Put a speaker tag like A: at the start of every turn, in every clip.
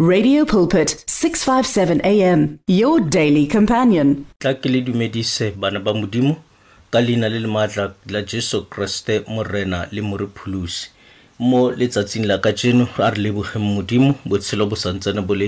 A: Radio Pulpit 657 AM your daily companion.
B: tla ke le dumedise bana ba modimo ka leina le le maatla la jesu kriste morena le morepholosi. Mo letsatsing la ka jeno a re lebogeng modimo botshelo bo santsane bo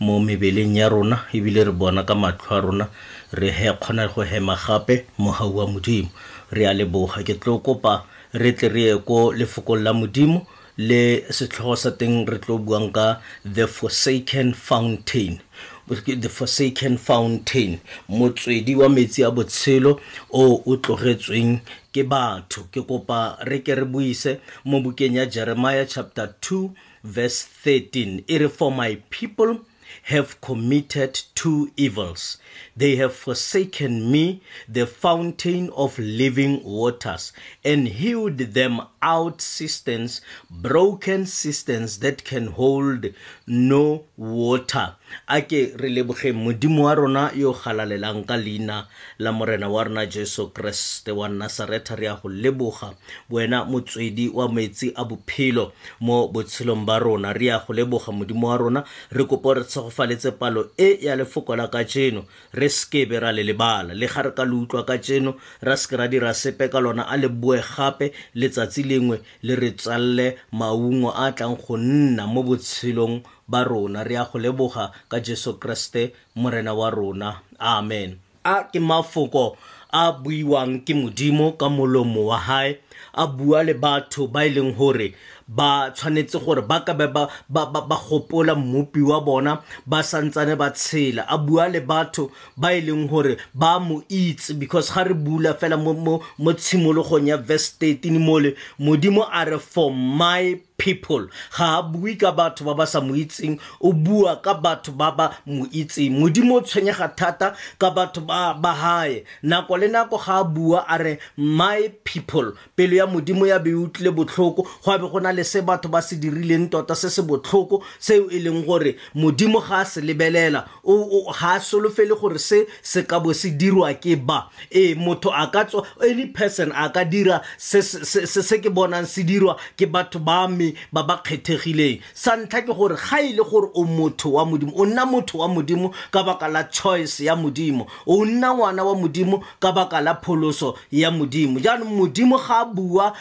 B: mo mebeleng ya rona ebile re bona ka matlho a rona. Re he kgona go hema gape mogau wa modimo. Re a leboga ke tlo kopa re tle re ye ko lefokong la modimo le setlhogo sa teng re tlo buang ka the forsaken fountain. The forsaken fountain motswedi wa metsi a botshelo o o tlogetsweng ke batho. Ke kopa re ke re buise mo bukeng ya jeremiah chapter 2 verse 13 e re for my people have committed two evils. They have forsaken me, the fountain of living waters, and hewed them out cisterns, broken cisterns that can hold no water. Ake re lebogeng modimo wa rona yo galalelang ka leina la morena wa rona jesu kreste wa nasareta re ya go leboga wena motswedi wa metsi a bophelo mo botshelong ba rona. Re ya go leboga modimo wa rona re kopo re tshegofaletse palo e ya lefoko la ka jeno re sekebe ra le lebala. Le ga re ka le utlwa ka jeno ra seke ra dira sepe ka lona a le boe gape letsatsi lengwe le re tsalle maungo a tlang go nna mo botshelong ba rona. Re ya go leboga ka jesu kriste morena wa rona. Amen. A ke mafoko a buiwang ke modimo ka molomo wa hae a bua le batho ba e leng gore ba tshwanetse gore ba ka be ba, ba, ba, ba gopola mmopi wa bona ba santsane ba tshela. A bua le batho ba e leng gore ba mo itse because ga re bula fela mo, mo, mo tshimologong ya verse 13 mole modimo a re for my people. Ga a bue ka batho ba ba sa mo itseng o bua ka batho ba ba mo itseng. Modimo o tshwenyega thata ka batho ba ba hae. Nako le nako ga a bua a re my people. Pelo ya modimo ya be e utlwile botlhoko go be go na le se batho ba se dirileng tota se se botlhoko seo e leng gore modimo ga a se lebelela. Ga a solofele gore se se ka bo se dirwa ke ba. Ee motho a ka tswa any person a ka dira se se ke bonang se dirwa ke batho ba me ba ba kgethegileng. Sa ntlha ke gore ga e le gore o motho wa modimo o nna motho wa modimo ka baka la choice ya modimo. O nna ngwana wa modimo ka baka la pholoso ya modimo. Jaanong modimo ga a bua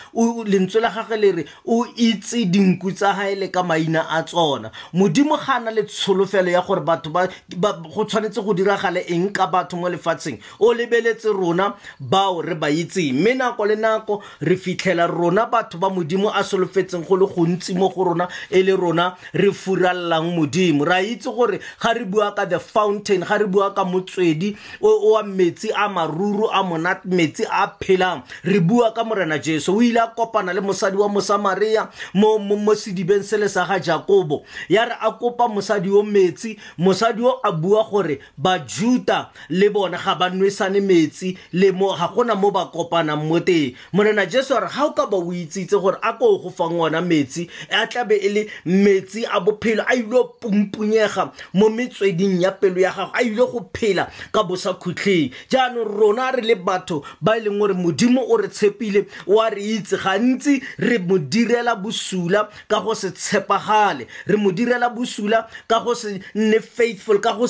B: lentswe la gage le re o itse dinku tsa gae le ka maina a tsona. Modimo ga na le tsholofelo ya gore batho ba go tshwanetse go diragale eng ka batho mo lefatsheng? O lebeletse rona bao re ba itseng. Mme nako le nako re fitlhela rona batho ba modimo a solofetseng go le gontsi mo go rona e le rona re furallang modimo. Ra itse gore ga re bua ka the fountain ga re bua ka motswedi wa metsi a maruru a monate metsi a phelang re bua ka morena jesu. O ile a kopana le mosadi wa mosamaria mo, sedibeng se le sa ga jakobo. Ya re a kopa mosadi yo metsi mosadi yo a bua gore bajuta le bone ga ba nwesane metsi le mo ga gona mo ba kopanang mo teng. Morena jesu a re ga o ka ba o itsitse gore a ko go fang ona metsi a tlabe e le metsi a bophelo a ile pumpunyega mo metsweding ya pelo ya gago a ile go phela ka bosa khutlheng jaanong rona re le batho ba e leng gore modimo o re tshepile o a re itse gantsi re mo direla bosula ka go se tshepagale. Re mo direla bosula ka go se nne faithful ka go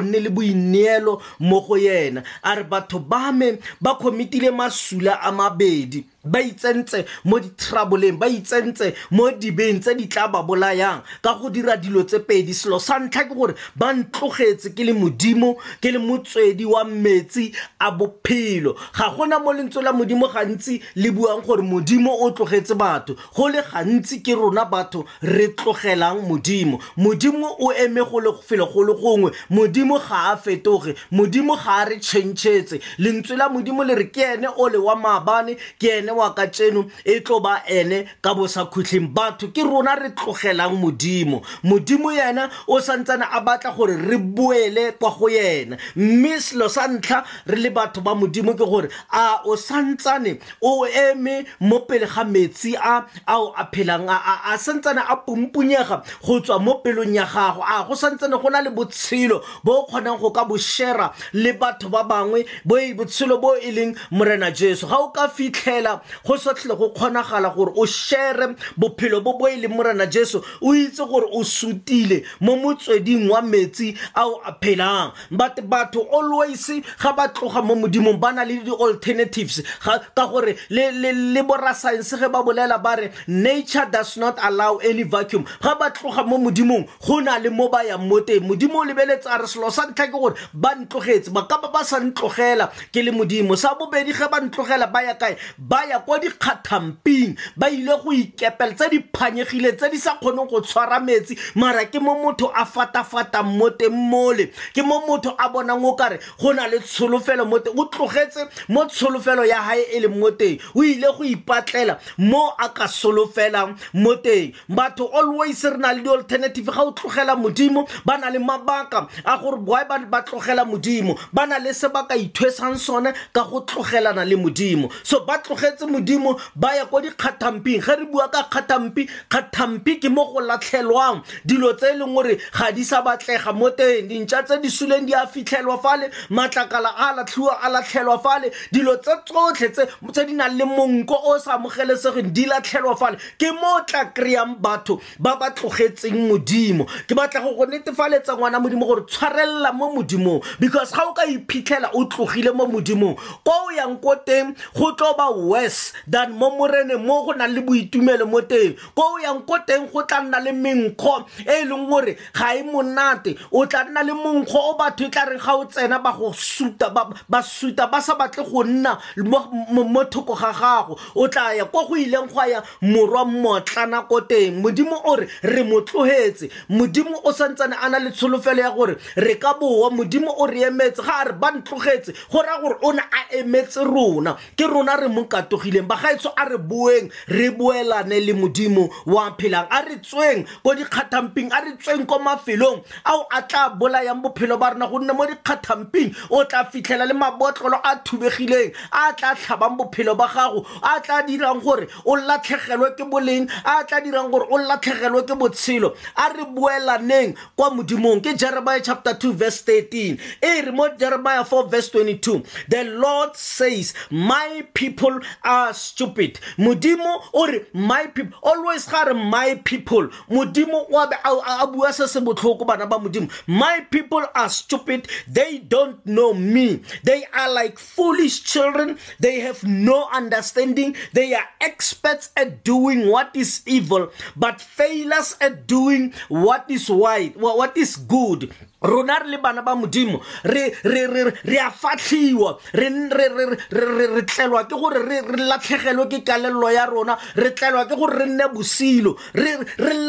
B: nne le boineelo mo go yena. A re batho ba me ba commitile masula a mabedi ba itsentse mo di-troubleng ba itsentse mo dibeng tse di tla ba bolayang ka go dira dilo tse pedi. Selo sa ntlha ke gore ba ntlogetse ke le modimo ke le motswedi wa metsi a bophelo. Ga gona mo lentswe la modimo gantsi le buang gore modimo o tlogetse batho. Go le gantsi ke rona batho re tlogelang modimo. Modimo o eme go le felo go le gongwe. Modimo ga a fetoge modimo ga a re changetse lentswe la modimo le re ke ene o le wa maabane ke ene wa tseno e tlo ba ene ka bosa khutlheng batho. Ke rona re tlogelang modimo. Modimo yena o santsane a batla gore re boele kwa go yena. Mme selo sa ntlha re le batho ba modimo ke gore a o santsane o eme mo pele ga metsi a ao a phelang a santsane a pumpunyega go tswa mo pelong ya gago. A go santsane go na le botshelo bo o kgonang go ka bo shera le batho ba bangwe bo botshelo bo e leng morena jesu. Ga o ka fitlhela go sotlhe go kgonagala gore o shere bophelo bo bo e leng morena jesu o itse gore o sutile mo motsweding wa metsi ao phelang. But batho always ga ba tloga mo modimong ba na le di-alternatives ka gore le borascience ge ba bolela ba re nature does not allow any vacuum. Ga ba tloga mo modimong go na le mo ba yang mo teng. Modimo o lebeletse a re selo sa ntlha ke gore ba ntlogetse ba ba sa ntlogela ke le modimo. Sa bobedi ge ba ntlogela ba ya kae? Ba ya kwa dikgathamping ba ile go ikepela tse di phanyegile tse di sa kgoneng go tshwara metsi mara ke mo motho a fatafatang mo teng mole. Ke mo motho a bonang o kare go na le tsholofelo mo teng o tlogetse mo tsholofelo ya hae e leng mo teng. O ile go ipatlela mo a ka solofelang mo teng. Batho always re na le di-alternative ga o tlogela modimo ba na le mabaka a gore boy ba tlogela modimo. Ba na le se ba ka ithwesang sone ka go tlogelana le modimo. So ba tlogetse modimo ba ya ko dikgathamping ge re bua ka kgathampi kgathampi ke mo go latlhelwang. Dilo tse e leng gore ga di sa batlega mo teng dintšha tse di suleng di a fitlhelwa fale matlakala a latlhiwa a latlhelwa fale. Dilo tse tsotlhe tse di nang le monko o sa amogelesegeng di latlhelwa fale. Ke mo tla kry-ang batho ba ba tlogetseng modimo. Ke batla go go netefaletsa ngwana modimo gore tshwarelela mo modimong because ga o ka iphitlhela o tlogile mo modimong ko o yang ko teng go tlo ba worse than mo morene mo go nang le boitumelo mo teng. Ko o yang ko teng go tla nna le menkgo e e leng gore ga e monate. O tla nna le monkgo o batho e tla reng ga o tsena ba go suta ba suta ba sa batle go nna mo thoko ga gago. O tla ya ko go ileng go ya morwa motlana ko teng. Modimo o re re mo tlogetse modimo o santsane a na le tsholofelo ya gore re ka boa. Modimo o re emetse ga a re ba ntlogetse go raya gore o ne a emetse rona. Ke rona re mo katogileng bagaetso a re boeng re boelane le modimo wa phelang a re tsweng ko a re tsweng ko mafelong ao a tla bolayang bophelo ba rona gonne mo o tla fitlhela le mabotlolo a thubegileng a tla tlhabang bophelo ba gago a tla dirang gore o latlhegelwe ke boleng a tla dirang gore o latlhegelwe ke botshelo a re boelaneng kwa modimong. Ke jeremiah chapter 2 verse 13 e re mo jeremiah 4 verse 22 the lord says my people are stupid. Modimo o my people always re my people. Modimo wa be a bua se se botlhoko bana ba modimo. My people are stupid. They don't know me. They are like foolish children. They have no understanding. They are experts at doing what is evil but failures at doing what is right what is good rona re le bana ba modimo re a fatlhiwa re tlelwa ke gore re latlhegelwe ke kalelelo ya rona re tlelwa ke gore re nne bosilo re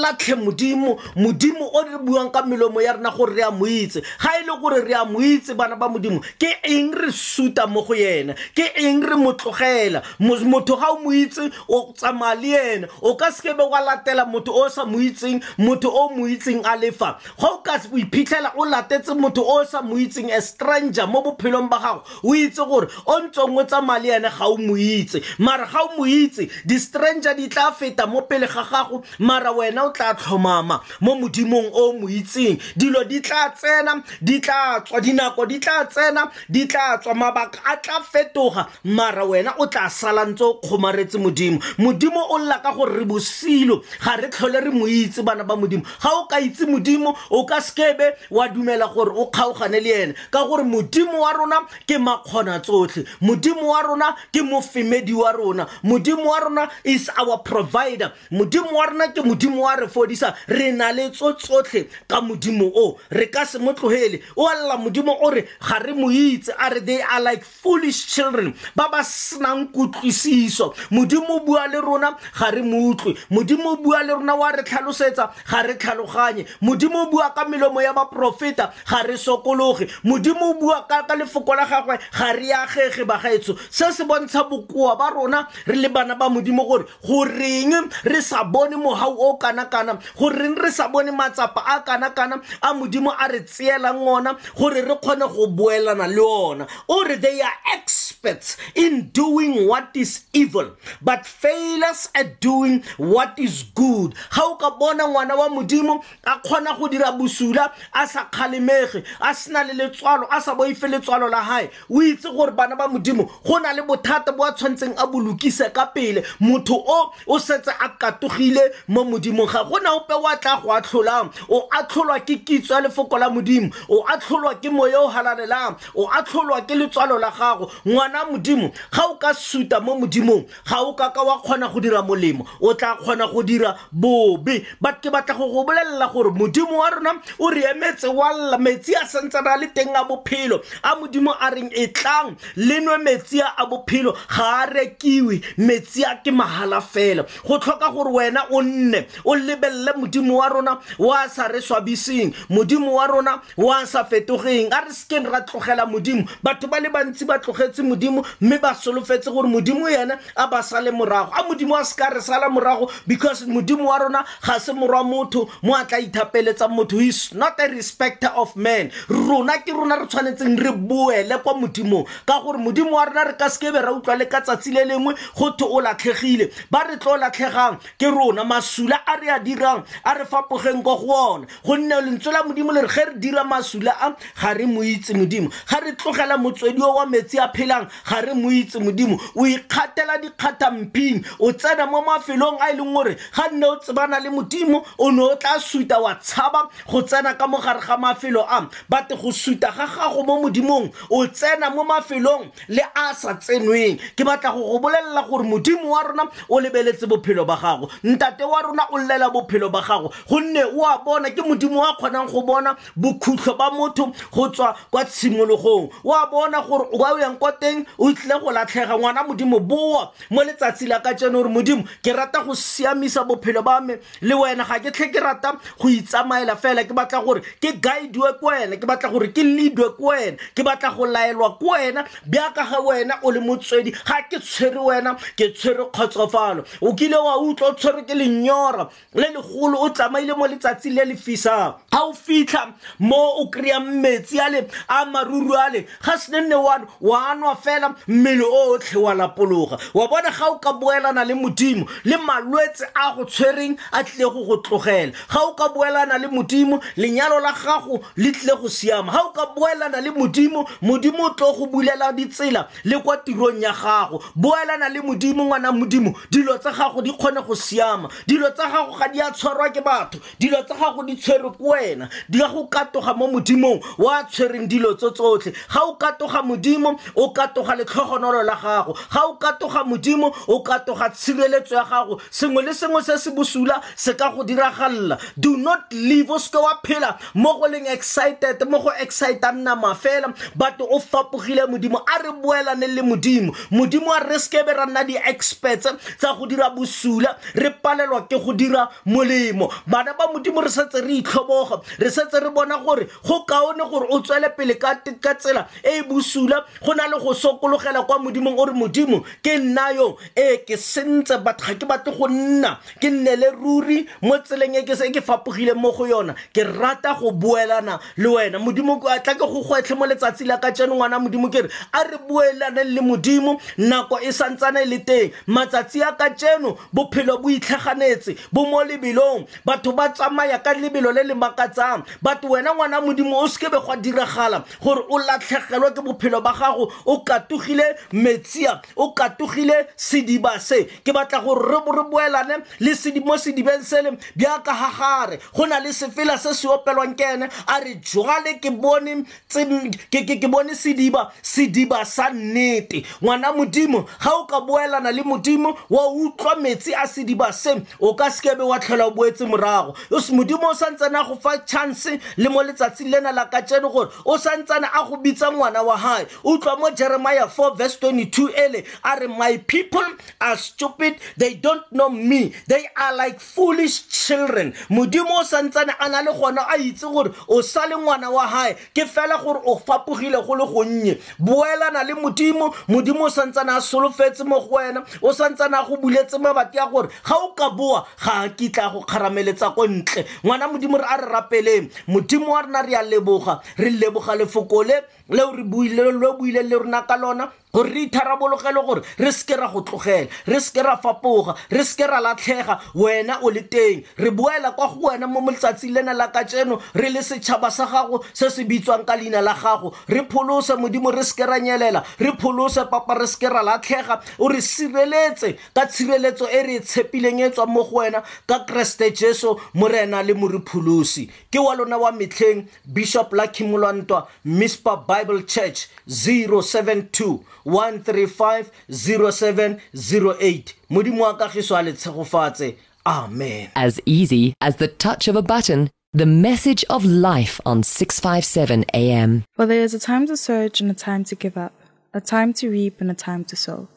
B: latlhe modimo modimo o re buang ka melomo ya rona gore re a mo itse. Ga e le gore re a mo itse bana ba modimo ke eng re suta mo go yena? Ke eng re mo tlogela? Motho ga o mo itse o tsamaya le ena o ka sekebe wa latela motho o sa mo itseng motho o mo itseng a lefa ga o ka iphitlhela o latetse motho o sa mo itseng a stranger mo bophelong ba gago o itse gore o ntse o tsamaya le ene ga o mo itse. Mara ga o mo itse di-stranger di tla feta mo pele ga gago mara wena o tla tlhomama mo modimong o mo itseng. Dilo di tla tsena di tla tswa dinako di tla tsena di tla tswa mabaka a tla fetoga mara wena o tla salantse o kgomaretse modimo. Modimo o lla ka gore re bosilo ga re tlhole re mo itse bana ba modimo. Ga o ka itse modimo o ka sekebe wa dumela gore o kgaogane le ene. Ka gore modimo wa rona ke makgona tsotlhe. Modimo wa rona ke mofemedi wa rona. Modimo wa rona is our provider. Modimo wa rona ke modimo wa re fodisa. Re na le tso tsotlhe ka modimo o. Re ka se mo tlogele o alla modimo o ga re mo itse a re they are like foolish children. Ba ba senang kutlwisiso. Modimo o bua le rona ga re mo utlwe. Modimo o bua le rona wa re tlhalosetsa ga re tlhaloganye. Modimo bua ka melomo ya baprofeta ga re sokologe. Modimo o bua ka lefoko la gagwe ga re agege bagaetso se se bontsha bokoa ba rona re le bana ba modimo gore goreng re sa bone mogau o kana-kana goreng re sa bone matsapa a kana-kana a modimo a re tseelang ona gore re kgone go boelana le ona. They are experts in doing what is evil but failures at doing what is good. Ga o ka bona ngwana wa modimo a kgona go dira bosula a sa kgalemege a sena le letswalo a sa boife letswalo la gae o itse gore bana ba modimo go na le bothata bo a tshwanetseng a bolokise ka pele. Motho o o setse a katogile mo modimong ga gona ope wa tla go atlholang o atlholwa ke kitso ya lefoko la modimo o atlholwa ke moya o halalelang o atlholwa ke letswalo la gago. Ngwana modimo ga o ka suta mo modimong ga o ka ka wa kgona go dira molemo. O tla kgona go dira bobe but ke batla go go bolelela gore modimo wa rona o re emetse wa lla metsi a santse na le teng a bophelo a modimo a reng e tlang le nwe metsi a bophelo ga a rekiwe metsi a ke mahala fela. Go tlhoka gore wena o nne o lebelele modimo wa rona wa sa re swabiseng modimo wa rona wa sa fetogeng. A re sekeng ra tlogela modimo batho ba le bantsi ba tlogetse modimo mme ba solofetse gore modimo yena a ba sale morago. A modimo a se ka re sala morago because modimo wa rona ga se morwa motho mo a tla ithapeletsang motho is not a respecter of man rona ke rona re tshwanetseng re boele kwa modimong ka gore modimo wa rona re ka sekebe ra utlwa le ka tsatsi le lengwe gotho o latlhegile. Ba re tlo latlhegang ke rona masula a re a dirang a re fapogeng ko go ona. Gonne lentswe la modimo le re ge re dira masula a ga re mo itse modimo. Ga re tlogela motswedi o wa metsi a phelang ga re mo itse modimo. O ikgatela dikgathamping o tsena mo mafelong a e leng gore ga nne o tsebana le modimo o ne o tla suta wa tshaba go tsena ka mogare ga mafelo a bate go suta ga gago mo modimong o tsena mo mafelong le a sa tsenweng. Ke batla go go bolelela gore modimo wa rona o lebeletse bophelo ba gago. Ntate wa rona o llela bophelo ba gago. Gonne o a bona ke modimo wa kgonang go bona bokhutlho ba motho go tswa kwa tshimologong. O a bona gore o o yang kwa teng o tlile go latlhega ngwana modimo boa. Mo letsatsi la ka tsene gore modimo ke rata go siamisa bophelo ba me le wena. Ga ke tlhe ke rata go itsamaela fela ke batla gore ke guidewe ko wena ke batla gore ke leadwe ko wena ke batla go laelwa ko wena bjaka ga wena o le motswedi ga ke tshwere wena ke tshwere kgotsofalo. O kile wa utlwa o tshwere ke lenyora le legolo o tsamaile mo letsatsi le le fisang. Ga o fitlha mo o kry-ang metsi ale a maruru ale ga sene nne wano wa nwa fela mmele otlhe wa lapologa. Wa bona ga o ka boelana le modimo le malwetse a go tshwereng a tlile go go tlogela. Ga o ka boelana le modimo lenyalo la gago le tlile go siama. Ga o ka boelana le modimo modimo o tlo go bulela ditsela le kwa tirong ya gago. Boelana le modimo ngwana modimo dilo tsa gago di kgone go siama. Dilo tsa gago ga di a tshwarwa ke batho. Dilo tsa gago di wena. Di go katoga mo modimong wa tshwereng dilo tso tsotlhe. Ga o katoga modimo o katoga letlhogonolo la gago. Ga o katoga modimo o katoga tshireletso ya gago. Sengwe le sengwe se se bosula se ka go diragalela do not leave o seke wa phela mo go leng excited mo go excita nnama fela but o fapogile modimo a re boelane le modimo. Modimo a re sekebe ra nna di-experts tsa go dira bosula re palelwa ke go dira molemo. Bana ba modimo re setse re itlhoboga re setse re bona gore go kaone gore o tswele pele ka tsela e e bosula. Go na le go sokologela kwa modimong o re modimo ke nna yo. Ee ke sentse but ga ke batle go nna ke nne le ruri mo tseleng e ke se ke fapogile mo go yona. Ke rata go boelana le wena. Modimo a tla ke go gwetlhe mo letsatsi la ka tseno ngwana modimo ke re a re boelane le modimo nako e santsane e le teng. Matsatsi a ka tseno bophelo bo itlhaganetse bo mo lebelong. Batho ba tsamaya ka lebelo le le makatsang. Batho wena ngwana modimo o sekebe gwa diragala gore o latlhegelwe ke bophelo ba gago. O katogile metsia o katogile sediba se. Ke batla gore re boelane le sedimo sedibeng sele bjaka gagare go na le sefela se se opelwang ke ene a re jwale ke bone ke bone sediba sediba sa nnete. Ngwana modimo ga o ka boelana le modimo wa utlwa metsi a sediba se o ka sekebe wa tlhola o boetse morago. Modimo o santsane a go fa chance le mo letsatsing lena la ka tsene gore o santsane a go bitsa ngwana wa gae utlwa mo jeremiah 4 verse 22 ele a re my people are stupid. They don't know me. They are like foolish children. Modimo o santsane a na le gona a itse gore o sa le ngwana wa gae ke fela gore o fapogile go le gonnye. Boelana le modimo modimo o santsane a solofetse mo go wena o santsane a go buletse mabati a gore ga o ka boa ga a kitla go kgarameletsa ko ntle. Ngwana modimo re a re rapeleng modimo wa rona re a leboga re leboga lefoko le leo re buile le rona ka lona gore re itharabologele gore re seke ra go tlogela re seke ra fapoga re seke ra latlhega wena o le teng. Re boela kwa go wena mo letsatsing lena la ka tseno re le setšhaba sa gago se se bitswang ka leina la gago. Re pholose modimo re seke ra nyelela re pholose papa re seke ra latlhega. O re sireletse ka tshireletso e re e tshepileng e tswang mo go wena ka kreste jesu morena le moripholosi ke wa lona wa metlheng bishop lucky Moloantoa mispa bible church 072 135 0708 modimo wa kagiso a le tshegofatse amen
C: As easy as the touch of a button, the message of life on 657 AM.
D: For there is a time to search and a time to give up, a time to reap and a time to sow.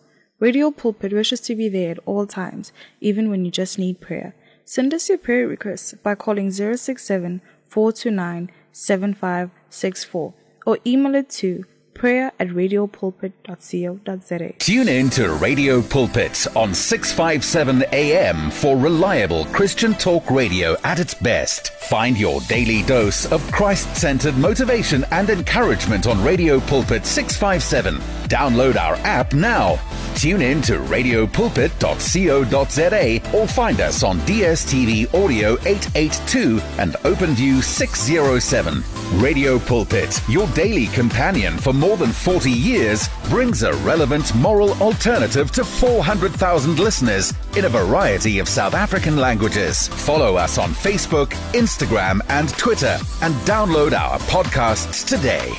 D: Radio Pulpit wishes to be there at all times, even when you just need prayer. Send us your prayer requests by calling 067 429 7564 or email it to prayer at radiopulpit.co.za.
E: Tune in to Radio Pulpit on 657 AM for reliable Christian talk radio at its best. Find your daily dose of Christ centered motivation and encouragement on Radio Pulpit 657. Download our app now. Tune in to radiopulpit.co.za or find us on DSTV Audio 882 and OpenView 607. Radio Pulpit, your daily companion for more than 40 years, brings a relevant moral alternative to 400,000 listeners in a variety of South African languages. Follow us on Facebook, Instagram, and Twitter, and download our podcasts today.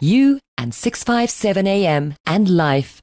C: You and 657 AM and life,